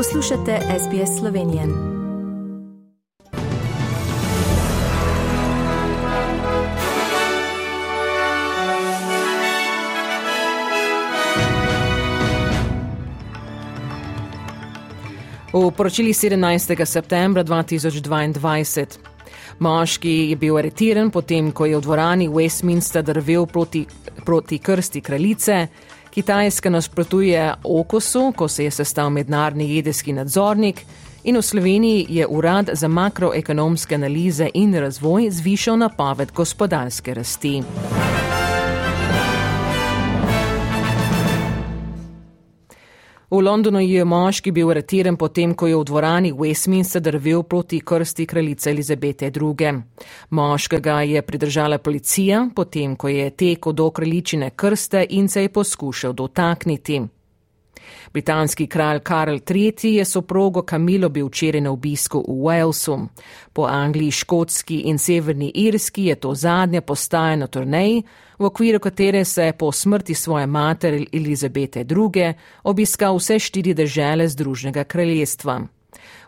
Poslušate SBS Slovenije. V poročili 17. septembra 2022. Moški je bil aretiran potem, ko je v dvorani Westminster drvel proti, proti krsti kraljice. Kitajska nasprotuje Okosu, ko se je sestal mednarodni jedrski nadzornik, in v Sloveniji je Urad za makroekonomske analize in razvoj zvišal napoved gospodarske rasti. V Londonu je moški bil aretiran potem, ko je v dvorani Westminster drvel proti krsti kraljice Elizabete II. Moškega je pridržala policija, potem, ko je tekel do kraljičine krste in se je poskušal dotakniti. Britanski kralj Karl III je soprogo Kamilo bil včeraj na obisku v Walesu. Po Angliji, Škotski in Severni Irski je to zadnja postaja na turneji, v okviru katere se je po smrti svoje matere Elizabete II obiskal vse štiri države Združnega kraljestva.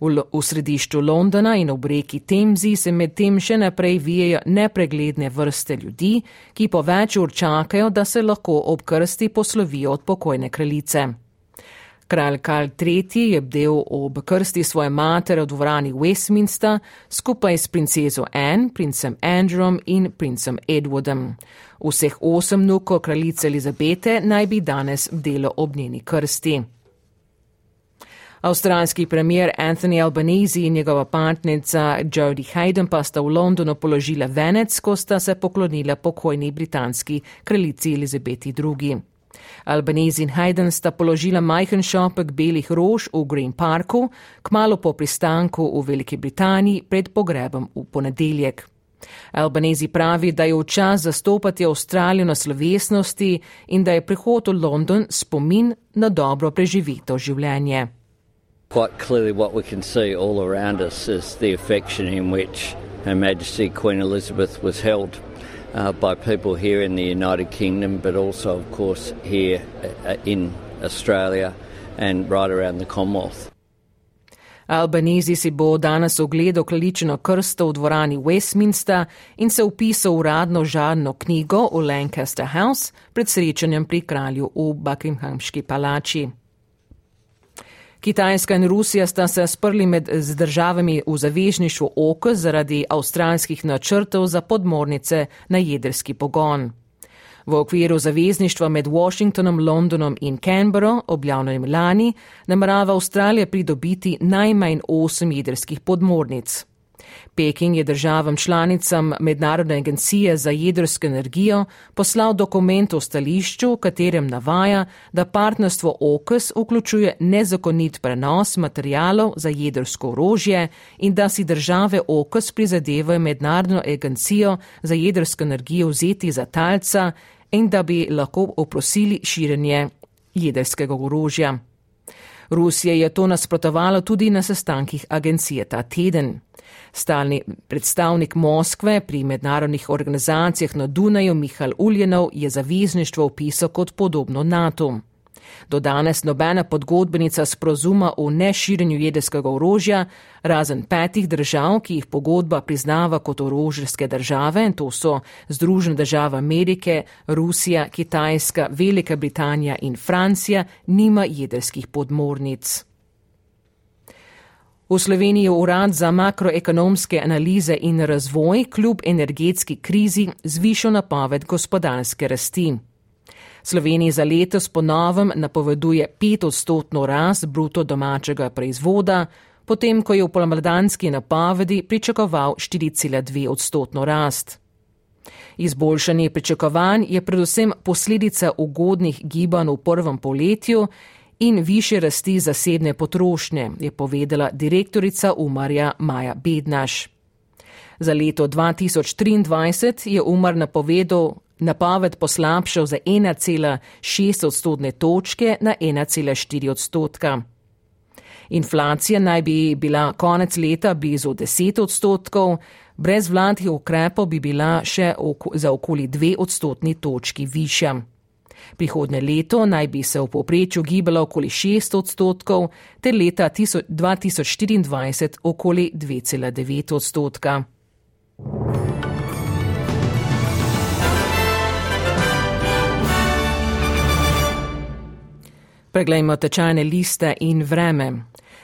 V, v središču Londona in ob reki Temzi se medtem še naprej vijejo nepregledne vrste ljudi, ki po več ur čakajo, da se lahko ob krsti poslovijo od pokojne kraljice. Kralj Karl III je bdel ob krsti svoje matere v dvorani Westminster skupaj s princezo Anne, princem Andrewom in princem Edwardom. Vseh osem nukov kraljice Elizabete naj bi danes bdelo ob njeni krsti. Avstralski premier Anthony Albanese in njegova partnerca Jodie Hayden pa sta v Londonu položila venec, ko sta se poklonila pokojni britanski kraljici Elizabeti II. Albanese in Hayden sta položila majhen šopek belih rož v Green Parku, kmalo po pristanku v Veliki Britaniji pred pogrebom v ponedeljek. Albanese pravi, da je v čas zastopati Avstralijo na slovesnosti in da je prihod v London spomin na dobro preživito življenje. Quite clearly, what we can see all around us is the affection in which Her Majesty Queen Elizabeth was held uh, by people here in the United Kingdom, but also, of course, here uh, in Australia and right around the Commonwealth. Albanezi si bo danes ogledal kraljičino krsto v dvorani Westminster in se upisal v uradno žarno knjigo v Lancaster House pred srečanjem pri kralju v Buckinghamski palači. Kitajska in Rusija sta se sprli med državami v zavežništvu OK zaradi avstralskih načrtov za podmornice na jedrski pogon. V okviru zavezništva med Washingtonom, Londonom in Canberra, objavljenim lani, namerava Avstralija pridobiti najmanj osem jedrskih podmornic. Peking je državam članicam Mednarodne agencije za jedrsko energijo poslal dokument o stališču, v katerem navaja, da partnerstvo OKS vključuje nezakonit prenos materijalov za jedrsko orožje in da si države OKS prizadevajo Mednarodno agencijo za jedrsko energijo vzeti za talca in da bi lahko oprosili širjenje jedrskega orožja. Rusija je to nasprotovala tudi na sestankih agencije ta teden. Stalni predstavnik Moskve pri mednarodnih organizacijah na Dunaju Mihal Uljenov je zavezništvo opisal kot podobno NATO. Do danes nobena podgodbenica sporozuma o neširjenju jedrskega orožja, razen petih držav, ki jih pogodba priznava kot orožarske države, in to so Združene države Amerike, Rusija, Kitajska, Velika Britanija in Francija, nima jedrskih podmornic. V Sloveniji urad za makroekonomske analize in razvoj kljub energetski krizi zvišal napoved gospodarske rasti. Sloveniji za letos ponovem napoveduje pet odstotno rast bruto domačega proizvoda, potem ko je v pomladanski napovedi pričakoval 4,2 odstotno rast. Izboljšanje pričakovanj je predvsem posledica ugodnih gibanj v prvem poletju in više rasti zasebne potrošnje, je povedala direktorica Umarja Maja Bednaš. Za leto 2023 je Umar napovedal napoved poslabšal za 1,6 odstotne točke na 1,4 odstotka. Inflacija naj bi bila konec leta blizu 10 odstotkov, brez vladnih ukrepov bi bila še za okoli 2 odstotni točki višja. Prihodne leto naj bi se v povprečju gibalo okoli 6 odstotkov, ter leta 2024 okoli 2,9 odstotka. Preglejmo tečajne liste in vreme.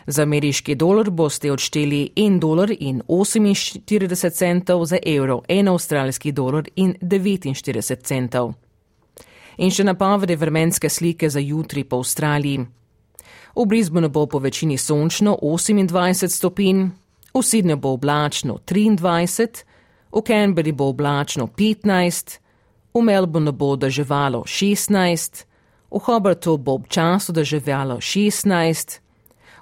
Za ameriški dolar boste odšteli 1 dolar in 48 centov, za evro 1 avstralski dolar in 49 centov. In še napovedi vremenske slike za jutri po Avstraliji. V Brisbaneu bo po večini sončno 28 stopinj, v Sydneyju bo oblačno 23, v Canberri bo oblačno 15, v Melbourneu bo deževalo 16, v Hobartu bo občasno deževalo 16,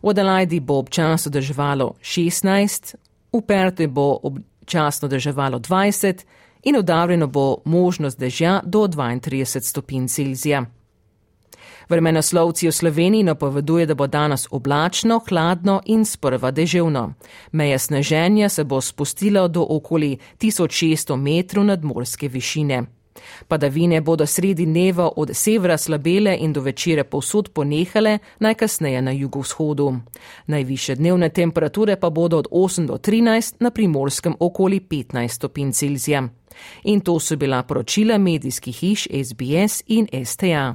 v Adelaidi bo občasno deževalo 16, v Pertu bo občasno deževalo 20 in v Darwinu bo možnost dežja do 32 stopinj Celzija. Vremenoslovci v Sloveniji napoveduje, da bo danes oblačno, hladno in sprva deževno. Meja sneženja se bo spustila do okoli 1600 metrov nadmorske višine. Padavine bodo sredi dneva od severa slabele in do večere povsod ponehale, najkasneje na jugovzhodu. Najviše dnevne temperature pa bodo od 8 do 13, na primorskem okoli 15 stopinj Celzija. In to so bila poročila medijskih hiš SBS in STA.